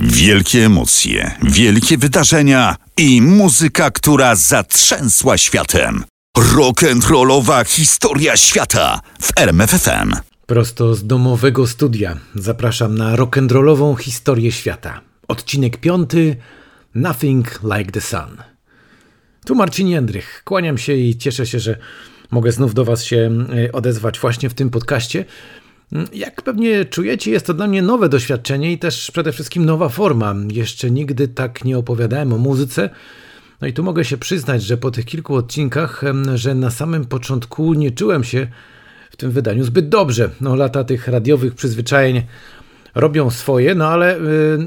Wielkie emocje, wielkie wydarzenia i muzyka, która zatrzęsła światem. Rock'n'rollowa historia świata w RMFFM. Prosto z domowego studia zapraszam na rock'n'rollową historię świata. Odcinek piąty Nothing Like the Sun. Tu Marcin Jędrych. Kłaniam się i cieszę się, że mogę znów do Was się e, odezwać właśnie w tym podcaście. Jak pewnie czujecie, jest to dla mnie nowe doświadczenie i też przede wszystkim nowa forma. Jeszcze nigdy tak nie opowiadałem o muzyce. No i tu mogę się przyznać, że po tych kilku odcinkach, że na samym początku nie czułem się w tym wydaniu zbyt dobrze. No, lata tych radiowych przyzwyczajeń robią swoje, no ale y,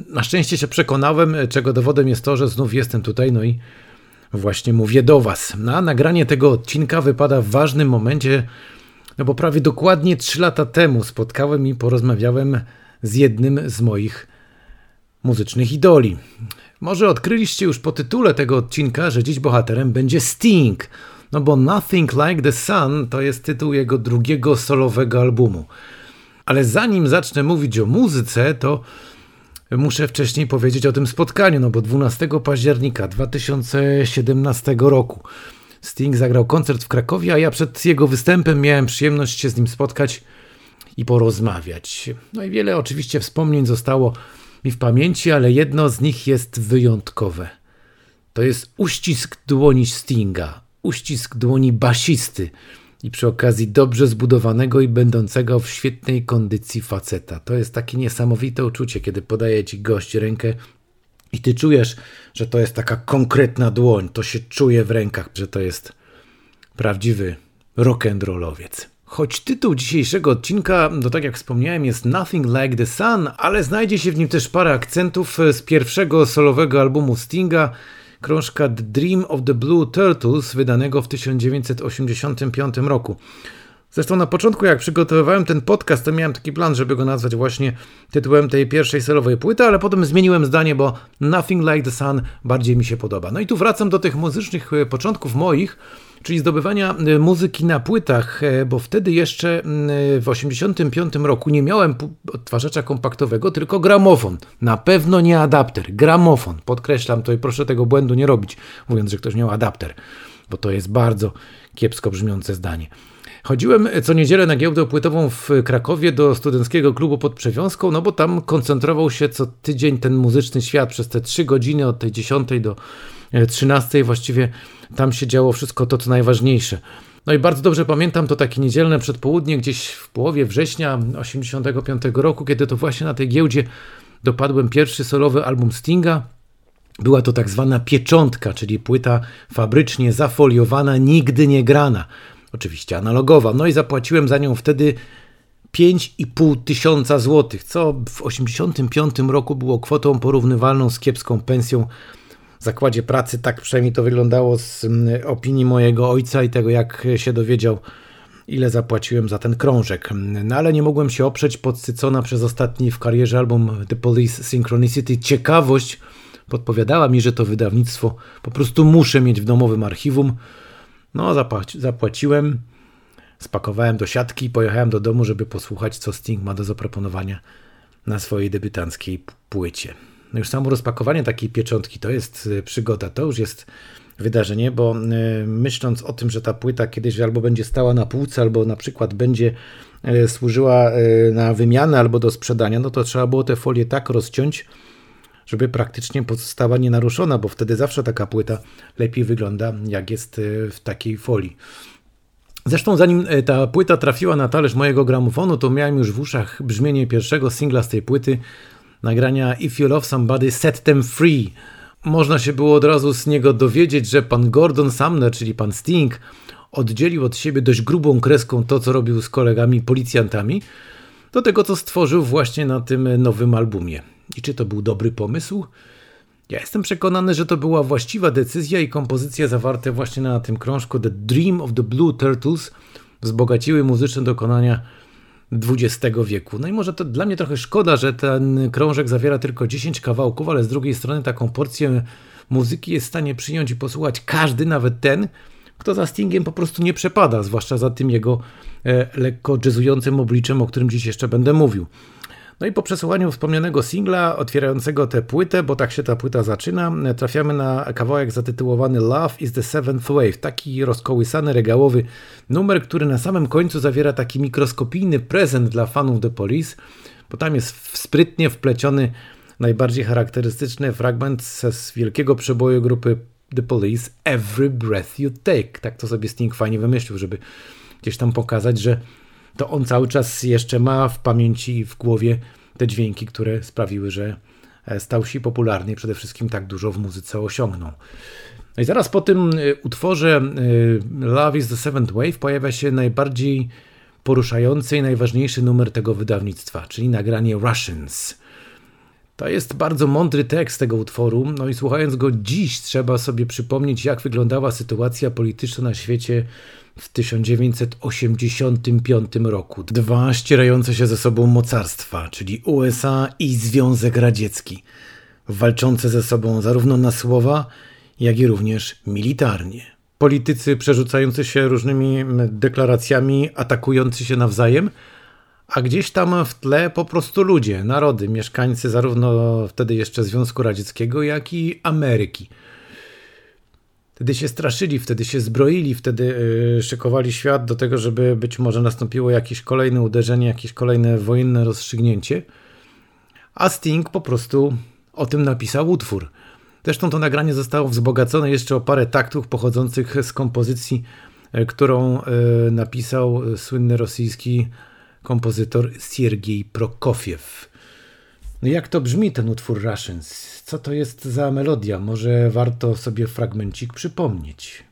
na szczęście się przekonałem, czego dowodem jest to, że znów jestem tutaj, no i właśnie mówię do Was. Na no, nagranie tego odcinka wypada w ważnym momencie no bo prawie dokładnie 3 lata temu spotkałem i porozmawiałem z jednym z moich muzycznych idoli. Może odkryliście już po tytule tego odcinka, że dziś bohaterem będzie Sting. No bo Nothing Like the Sun to jest tytuł jego drugiego solowego albumu. Ale zanim zacznę mówić o muzyce, to muszę wcześniej powiedzieć o tym spotkaniu, no bo 12 października 2017 roku Sting zagrał koncert w Krakowie, a ja przed jego występem miałem przyjemność się z nim spotkać i porozmawiać. No i wiele oczywiście wspomnień zostało mi w pamięci, ale jedno z nich jest wyjątkowe. To jest uścisk dłoni Stinga, uścisk dłoni basisty i przy okazji dobrze zbudowanego i będącego w świetnej kondycji faceta. To jest takie niesamowite uczucie, kiedy podaje ci gość rękę i ty czujesz, że to jest taka konkretna dłoń, to się czuje w rękach, że to jest prawdziwy rock'n'rollowiec. Choć tytuł dzisiejszego odcinka, no tak jak wspomniałem, jest Nothing Like the Sun, ale znajdzie się w nim też parę akcentów z pierwszego solowego albumu Stinga, krążka The Dream of the Blue Turtles, wydanego w 1985 roku. Zresztą na początku, jak przygotowywałem ten podcast, to miałem taki plan, żeby go nazwać właśnie tytułem tej pierwszej solowej płyty, ale potem zmieniłem zdanie, bo Nothing Like the Sun bardziej mi się podoba. No i tu wracam do tych muzycznych e, początków moich, czyli zdobywania e, muzyki na płytach, e, bo wtedy jeszcze w 85 roku nie miałem odtwarzacza kompaktowego, tylko gramofon. Na pewno nie adapter, gramofon. Podkreślam to i proszę tego błędu nie robić, mówiąc, że ktoś miał adapter, bo to jest bardzo kiepsko brzmiące zdanie. Chodziłem co niedzielę na giełdę płytową w Krakowie do studenckiego klubu pod Przewiązką, no bo tam koncentrował się co tydzień ten muzyczny świat przez te trzy godziny od tej 10 do 13. E, właściwie tam się działo wszystko to, co najważniejsze. No i bardzo dobrze pamiętam to takie niedzielne przedpołudnie gdzieś w połowie września 85 roku, kiedy to właśnie na tej giełdzie dopadłem pierwszy solowy album Stinga. Była to tak zwana pieczątka, czyli płyta fabrycznie zafoliowana, nigdy nie grana oczywiście analogowa. No i zapłaciłem za nią wtedy 5,5 tysiąca złotych, co w 85 roku było kwotą porównywalną z kiepską pensją w zakładzie pracy. Tak przynajmniej to wyglądało z mm, opinii mojego ojca i tego, jak się dowiedział, ile zapłaciłem za ten krążek. No ale nie mogłem się oprzeć, podsycona przez ostatni w karierze album The Police Synchronicity. Ciekawość podpowiadała mi, że to wydawnictwo po prostu muszę mieć w domowym archiwum. No, zapłaci, zapłaciłem, spakowałem do siatki i pojechałem do domu, żeby posłuchać, co Sting ma do zaproponowania na swojej debiutanckiej płycie. No już samo rozpakowanie takiej pieczątki to jest y, przygoda, to już jest wydarzenie, bo y, myśląc o tym, że ta płyta kiedyś albo będzie stała na półce, albo na przykład będzie y, służyła na wymianę albo do sprzedania, no to trzeba było te folie tak rozciąć, żeby praktycznie pozostała nienaruszona, bo wtedy zawsze taka płyta lepiej wygląda, jak jest e, w takiej folii. Zresztą zanim e, ta płyta trafiła na talerz mojego gramofonu, to miałem już w uszach brzmienie pierwszego singla z tej płyty, nagrania If You Love Somebody, Set Them Free. Można się było od razu z niego dowiedzieć, że pan Gordon Sumner, czyli pan Sting, oddzielił od siebie dość grubą kreską to, co robił z kolegami policjantami, do tego, co stworzył właśnie na tym nowym albumie. I czy to był dobry pomysł? Ja jestem przekonany, że to była właściwa decyzja i kompozycje zawarte właśnie na tym krążku The Dream of the Blue Turtles wzbogaciły muzyczne dokonania XX wieku. No i może to dla mnie trochę szkoda, że ten krążek zawiera tylko 10 kawałków, ale z drugiej strony taką porcję muzyki jest w stanie przyjąć i posłuchać każdy, nawet ten, kto za Stingiem po prostu nie przepada, zwłaszcza za tym jego e, lekko jazzującym obliczem, o którym dziś jeszcze będę mówił. No i po przesłuchaniu wspomnianego singla otwierającego tę płytę, bo tak się ta płyta zaczyna, trafiamy na kawałek zatytułowany Love is the Seventh Wave. Taki rozkołysany, regałowy numer, który na samym końcu zawiera taki mikroskopijny prezent dla fanów The Police, bo tam jest sprytnie wpleciony najbardziej charakterystyczny fragment z wielkiego przeboju grupy The Police Every Breath You Take. Tak to sobie Sting fajnie wymyślił, żeby gdzieś tam pokazać, że to on cały czas jeszcze ma w pamięci i w głowie te dźwięki, które sprawiły, że e, stał się popularny i przede wszystkim tak dużo w muzyce osiągnął. No i zaraz po tym e, utworze e, Love is the Seventh Wave pojawia się najbardziej poruszający i najważniejszy numer tego wydawnictwa, czyli nagranie Russians. To jest bardzo mądry tekst tego utworu, no i słuchając go dziś trzeba sobie przypomnieć, jak wyglądała sytuacja polityczna na świecie w 1985 roku. Dwa ścierające się ze sobą mocarstwa, czyli USA i Związek Radziecki, walczące ze sobą zarówno na słowa, jak i również militarnie. Politycy przerzucający się różnymi deklaracjami, atakujący się nawzajem, a gdzieś tam w tle po prostu ludzie, narody, mieszkańcy zarówno wtedy jeszcze Związku Radzieckiego, jak i Ameryki. Wtedy się straszyli, wtedy się zbroili, wtedy yy, szykowali świat do tego, żeby być może nastąpiło jakieś kolejne uderzenie, jakieś kolejne wojenne rozstrzygnięcie. A Sting po prostu o tym napisał utwór. Zresztą to nagranie zostało wzbogacone jeszcze o parę taktów pochodzących z kompozycji, yy, którą yy, napisał słynny rosyjski kompozytor Siergiej Prokofiew. No jak to brzmi ten utwór Russians? Co to jest za melodia? Może warto sobie fragmencik przypomnieć.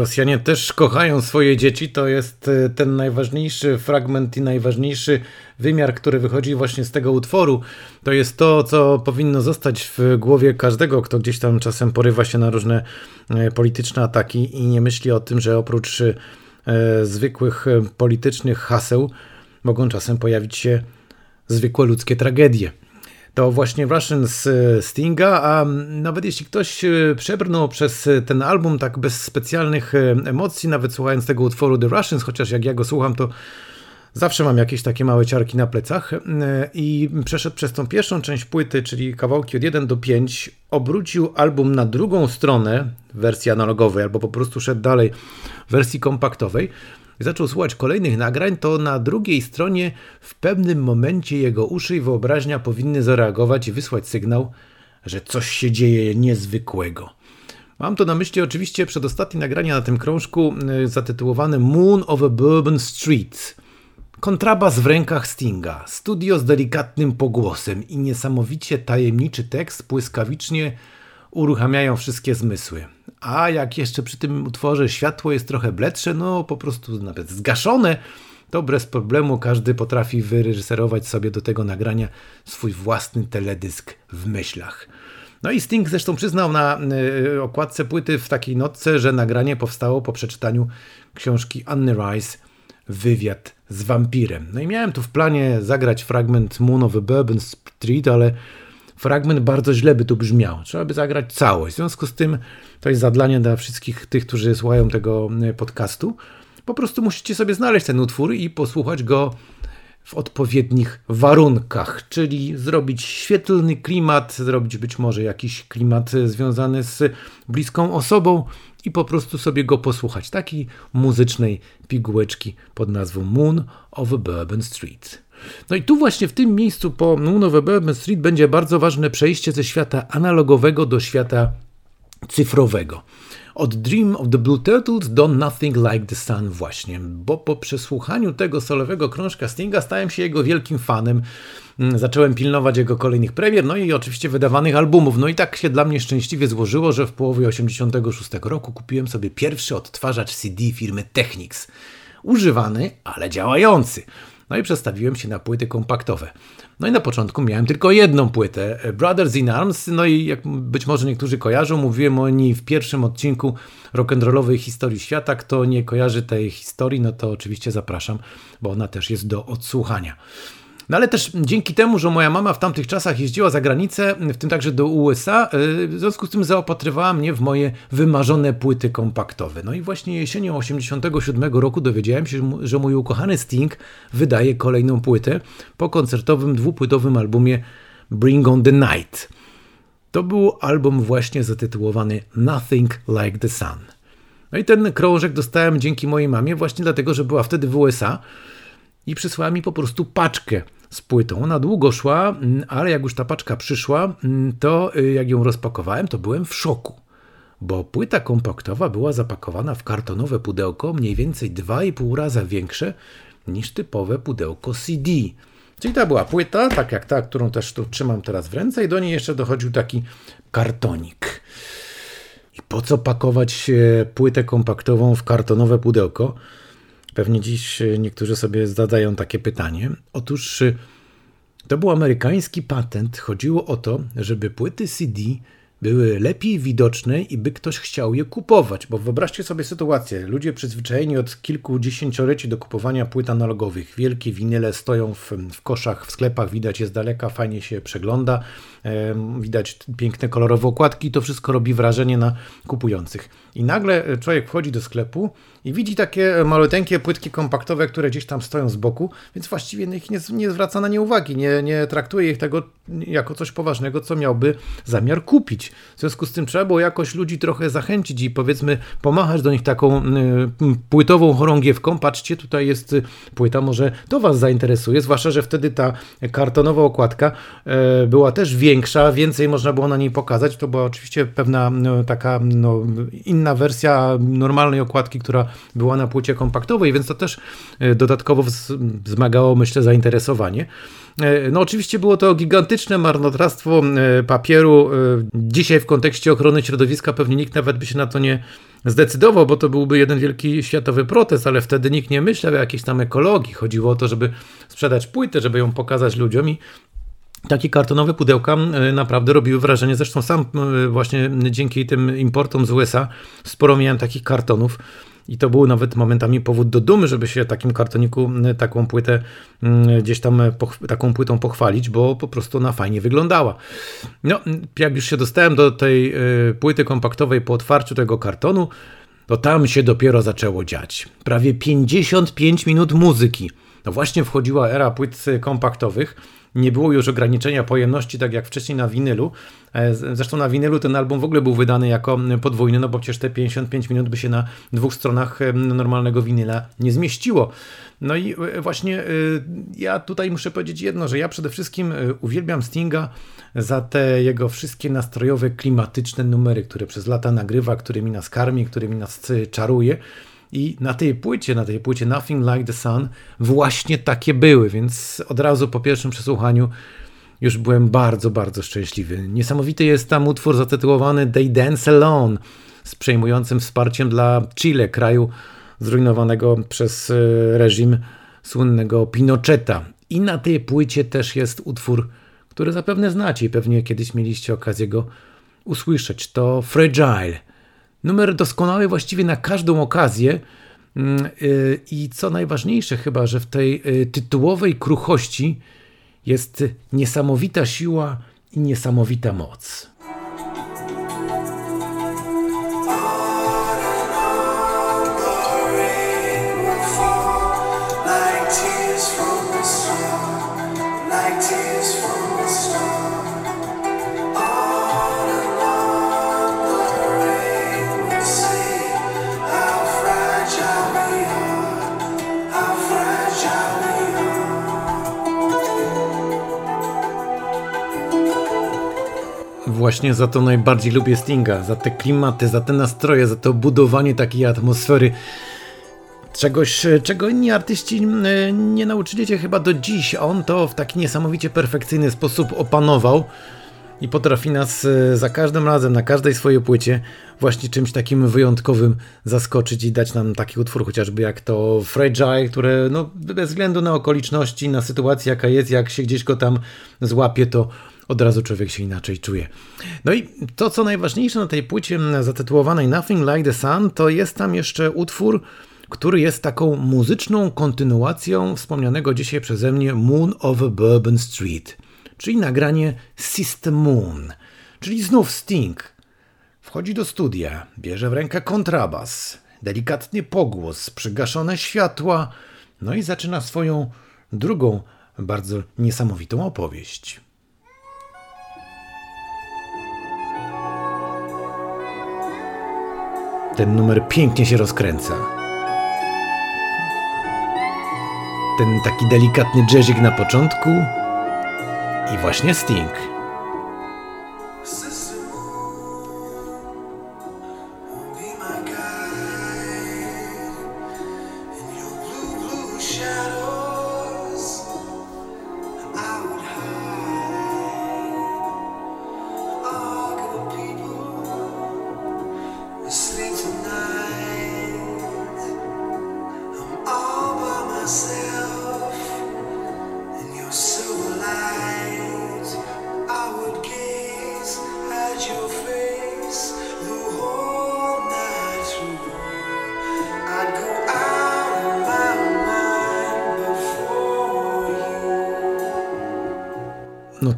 Rosjanie też kochają swoje dzieci. To jest e, ten najważniejszy fragment i najważniejszy wymiar, który wychodzi właśnie z tego utworu. To jest to, co powinno zostać w głowie każdego, kto gdzieś tam czasem porywa się na różne e, polityczne ataki i nie myśli o tym, że oprócz e, zwykłych politycznych haseł mogą czasem pojawić się zwykłe ludzkie tragedie to właśnie Russian z e, Stinga, a nawet jeśli ktoś e, przebrnął przez e, ten album tak bez specjalnych emocji, nawet słuchając tego utworu The Russians, chociaż jak ja go słucham, to zawsze mam jakieś takie małe ciarki na plecach i przeszedł przez tą pierwszą część płyty, czyli kawałki od 1 do 5, obrócił album na drugą stronę wersji analogowej, albo po prostu szedł dalej w wersji kompaktowej i zaczął słuchać kolejnych nagrań, to na drugiej stronie w pewnym momencie jego uszy i wyobraźnia powinny zareagować i wysłać sygnał, że coś się dzieje niezwykłego. Mam to na myśli oczywiście przedostatnie nagranie na tym krążku y, zatytułowane Moon of a Bourbon Street. Kontrabas w rękach Stinga, studio z delikatnym pogłosem i niesamowicie tajemniczy tekst błyskawicznie uruchamiają wszystkie zmysły. A jak jeszcze przy tym utworze światło jest trochę bledsze, no po prostu nawet zgaszone, to bez problemu każdy potrafi wyreżyserować sobie do tego nagrania swój własny teledysk w myślach. No i Sting zresztą przyznał na y, okładce płyty w takiej notce, że nagranie powstało po przeczytaniu książki Anny Rice Wywiad z wampirem. No i miałem tu w planie zagrać fragment Moon of a Bourbon Street, ale fragment bardzo źle by tu brzmiał. Trzeba by zagrać całość. W związku z tym to jest zadanie dla wszystkich tych, którzy słuchają tego e, podcastu. Po prostu musicie sobie znaleźć ten utwór i posłuchać go w odpowiednich warunkach, czyli zrobić świetlny klimat, zrobić być może jakiś klimat związany z bliską osobą i po prostu sobie go posłuchać. Takiej muzycznej pigułeczki pod nazwą Moon of Bourbon Street. No i tu właśnie w tym miejscu po of Bourbon Street będzie bardzo ważne przejście ze świata analogowego do świata cyfrowego. Od Dream of the Blue Turtles do Nothing Like the Sun właśnie, bo po przesłuchaniu tego solowego krążka Stinga stałem się jego wielkim fanem. Mm, zacząłem pilnować jego kolejnych premier, no i oczywiście wydawanych albumów. No i tak się dla mnie szczęśliwie złożyło, że w połowie 86 roku kupiłem sobie pierwszy odtwarzacz CD firmy Technics. Używany, ale działający. No i przestawiłem się na płyty kompaktowe. No i na początku miałem tylko jedną płytę, e, Brothers in Arms, no i jak być może niektórzy kojarzą, mówiłem o niej w pierwszym odcinku rock'n'rollowej historii świata. Kto nie kojarzy tej historii, no to oczywiście zapraszam, bo ona też jest do odsłuchania. No ale też dzięki temu, że moja mama w tamtych czasach jeździła za granicę, w tym także do USA, y, w związku z tym zaopatrywała mnie w moje wymarzone płyty kompaktowe. No i właśnie jesienią 87 roku dowiedziałem się, że mój ukochany Sting wydaje kolejną płytę po koncertowym dwupłytowym albumie Bring on the Night. To był album właśnie zatytułowany Nothing Like the Sun. No i ten krążek dostałem dzięki mojej mamie właśnie dlatego, że była wtedy w USA i przysłała mi po prostu paczkę z płytą. Ona długo szła, mm, ale jak już ta paczka przyszła, mm, to y, jak ją rozpakowałem, to byłem w szoku. Bo płyta kompaktowa była zapakowana w kartonowe pudełko, mniej więcej 2,5 raza większe niż typowe pudełko CD. Czyli ta była płyta, tak jak ta, którą też tu trzymam teraz w ręce, i do niej jeszcze dochodził taki kartonik. I po co pakować płytę kompaktową w kartonowe pudełko? Pewnie dziś e, niektórzy sobie zadają takie pytanie. Otóż e, to był amerykański patent. Chodziło o to, żeby płyty CD były lepiej widoczne i by ktoś chciał je kupować. Bo wyobraźcie sobie sytuację. Ludzie przyzwyczajeni od kilku dziesięcioleci do kupowania płyt analogowych. Wielkie winyle stoją w, w koszach, w sklepach, widać je z daleka, fajnie się przegląda. Widać piękne kolorowe okładki, to wszystko robi wrażenie na kupujących. I nagle e, człowiek wchodzi do sklepu i widzi takie maluteńkie płytki kompaktowe, które gdzieś tam stoją z boku, więc właściwie ich nie, nie zwraca na nie uwagi, nie, nie traktuje ich tego jako coś poważnego, co miałby zamiar kupić. W związku z tym trzeba było jakoś ludzi trochę zachęcić i powiedzmy pomachać do nich taką y, płytową chorągiewką. Patrzcie, tutaj jest płyta, może to Was zainteresuje, zwłaszcza, że wtedy ta kartonowa okładka y, była też większa więcej można było na niej pokazać. To była oczywiście pewna no, taka no, inna wersja normalnej okładki, która była na płycie kompaktowej, więc to też e, dodatkowo wzmagało, myślę, zainteresowanie. E, no oczywiście było to gigantyczne marnotrawstwo e, papieru. Dzisiaj w kontekście ochrony środowiska pewnie nikt nawet by się na to nie zdecydował, bo to byłby jeden wielki światowy protest, ale wtedy nikt nie myślał o jakiejś tam ekologii. Chodziło o to, żeby sprzedać płytę, żeby ją pokazać ludziom i takie kartonowe pudełka e, naprawdę robiły wrażenie. Zresztą sam e, właśnie dzięki tym importom z USA sporo miałem takich kartonów. I to był nawet momentami powód do dumy, żeby się takim kartoniku, e, taką płytę gdzieś tam taką płytą pochwalić, bo po prostu ona fajnie wyglądała. No, jak już się dostałem do tej płyty kompaktowej po otwarciu tego kartonu, to tam się dopiero zaczęło dziać. Prawie 55 minut muzyki. No właśnie wchodziła era płyt kompaktowych nie było już ograniczenia pojemności, tak jak wcześniej na winylu. E, zresztą na winylu ten album w ogóle był wydany jako podwójny, no bo przecież te 55 minut by się na dwóch stronach normalnego winyla nie zmieściło. No i e, właśnie e, ja tutaj muszę powiedzieć jedno, że ja przede wszystkim uwielbiam Stinga za te jego wszystkie nastrojowe, klimatyczne numery, które przez lata nagrywa, którymi nas karmi, którymi nas czaruje. I na tej płycie, na tej płycie Nothing Like the Sun właśnie takie były, więc od razu po pierwszym przesłuchaniu już byłem bardzo, bardzo szczęśliwy. Niesamowity jest tam utwór zatytułowany They Dance Alone z przejmującym wsparciem dla Chile, kraju zrujnowanego przez e, reżim słynnego Pinocheta. I na tej płycie też jest utwór, który zapewne znacie i pewnie kiedyś mieliście okazję go usłyszeć. To Fragile Numer doskonały właściwie na każdą okazję. Mm, y, I co najważniejsze, chyba, że w tej y, tytułowej kruchości jest niesamowita siła i niesamowita moc. Właśnie za to najbardziej lubię Stinga, za te klimaty, za te nastroje, za to budowanie takiej atmosfery. Czegoś, czego inni artyści e, nie nauczyli się chyba do dziś. On to w taki niesamowicie perfekcyjny sposób opanował i potrafi nas e, za każdym razem, na każdej swojej płycie, właśnie czymś takim wyjątkowym zaskoczyć i dać nam taki utwór, chociażby jak to Fragile, które no, bez względu na okoliczności, na sytuację jaka jest, jak się gdzieś go tam złapie, to od razu człowiek się inaczej czuje. No i to, co najważniejsze na tej płycie zatytułowanej Nothing Like the Sun, to jest tam jeszcze utwór, który jest taką muzyczną kontynuacją wspomnianego dzisiaj przeze mnie Moon over Bourbon Street, czyli nagranie System Moon, czyli znów Sting. Wchodzi do studia, bierze w rękę kontrabas, delikatny pogłos, przygaszone światła, no i zaczyna swoją drugą, bardzo niesamowitą opowieść. Ten numer pięknie się rozkręca. Ten taki delikatny jazzik na początku i właśnie Sting.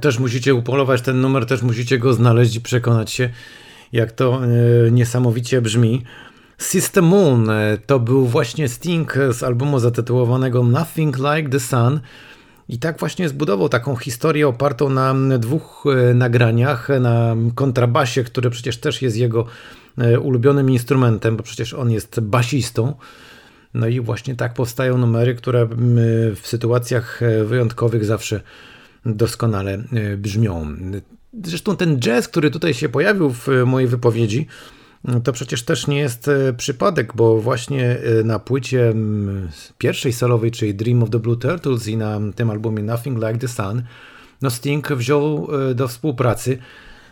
Też musicie upolować ten numer, też musicie go znaleźć i przekonać się, jak to e, niesamowicie brzmi. System Moon e, to był właśnie Sting z albumu zatytułowanego Nothing Like the Sun. I tak właśnie zbudował taką historię opartą na dwóch e, nagraniach, na kontrabasie, który przecież też jest jego ulubionym instrumentem, bo przecież on jest basistą. No i właśnie tak powstają numery, które w sytuacjach wyjątkowych zawsze doskonale e, brzmią. Zresztą ten jazz, który tutaj się pojawił w mojej wypowiedzi, to przecież też nie jest przypadek, bo właśnie na płycie pierwszej solowej, czyli Dream of the Blue Turtles i na tym albumie Nothing Like the Sun, no Sting wziął do współpracy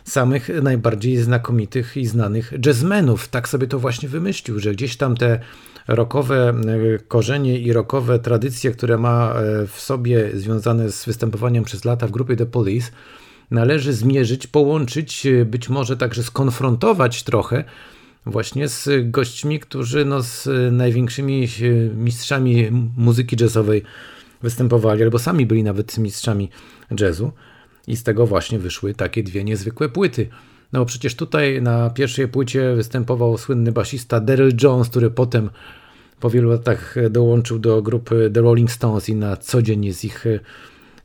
samych najbardziej znakomitych i znanych jazzmenów. Tak sobie to właśnie wymyślił, że gdzieś tam te rokowe e, korzenie i rokowe tradycje, które ma e, w sobie związane z występowaniem przez lata w grupie The Police, należy zmierzyć, połączyć, e, być może także skonfrontować trochę właśnie z gośćmi, którzy no, z największymi mistrzami muzyki jazzowej występowali, albo sami byli nawet mistrzami jazzu. I z tego właśnie wyszły takie dwie niezwykłe płyty. No bo przecież tutaj na pierwszej płycie występował słynny basista Daryl Jones, który potem po wielu latach dołączył do grupy The Rolling Stones i na co dzień jest ich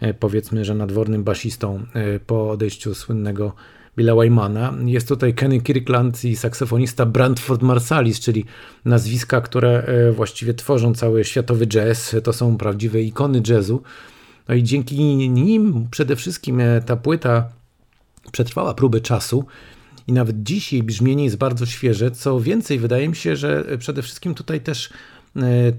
e, powiedzmy, że nadwornym basistą e, po odejściu słynnego Billa Wymana. Jest tutaj Kenny Kirkland i saksofonista Brantford Marsalis, czyli nazwiska, które e, właściwie tworzą cały światowy jazz. To są prawdziwe ikony jazzu. No i dzięki nim przede wszystkim ta płyta przetrwała próbę czasu i nawet dzisiaj brzmienie jest bardzo świeże. Co więcej, wydaje mi się, że przede wszystkim tutaj też e,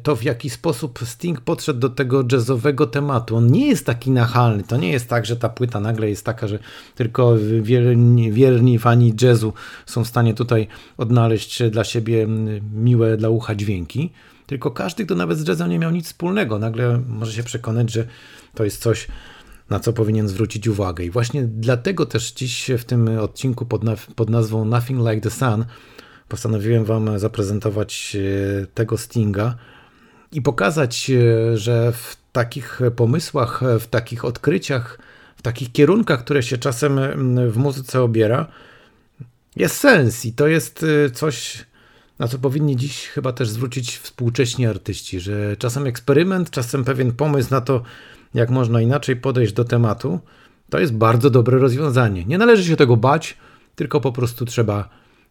to, w jaki sposób Sting podszedł do tego jazzowego tematu. On nie jest taki nachalny. To nie jest tak, że ta płyta nagle jest taka, że tylko wierni, wierni fani jazzu są w stanie tutaj odnaleźć dla siebie miłe dla ucha dźwięki. Tylko każdy, kto nawet z jazzem nie miał nic wspólnego, nagle może się przekonać, że to jest coś, na co powinien zwrócić uwagę. I właśnie dlatego też dziś w tym odcinku pod, pod nazwą Nothing Like the Sun postanowiłem Wam zaprezentować e, tego Stinga i pokazać, e, że w takich pomysłach, w takich odkryciach, w takich kierunkach, które się czasem w muzyce obiera, jest sens i to jest e, coś, na co powinni dziś chyba też zwrócić współcześni artyści, że czasem eksperyment, czasem pewien pomysł na to, jak można inaczej podejść do tematu, to jest bardzo dobre rozwiązanie. Nie należy się tego bać, tylko po prostu trzeba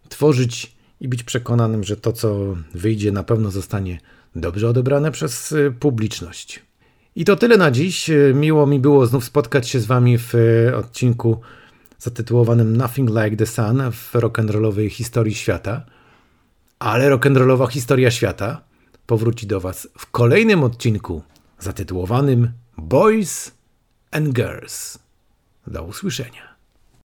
tworzyć i być przekonanym, że to, co wyjdzie, na pewno zostanie dobrze odebrane przez y, publiczność. I to tyle na dziś. Miło mi było znów spotkać się z Wami w y, odcinku zatytułowanym Nothing Like the Sun w rock'n'rollowej historii świata. Ale rock'n'rollowa historia świata powróci do Was w kolejnym odcinku zatytułowanym Boys and Girls. Do usłyszenia.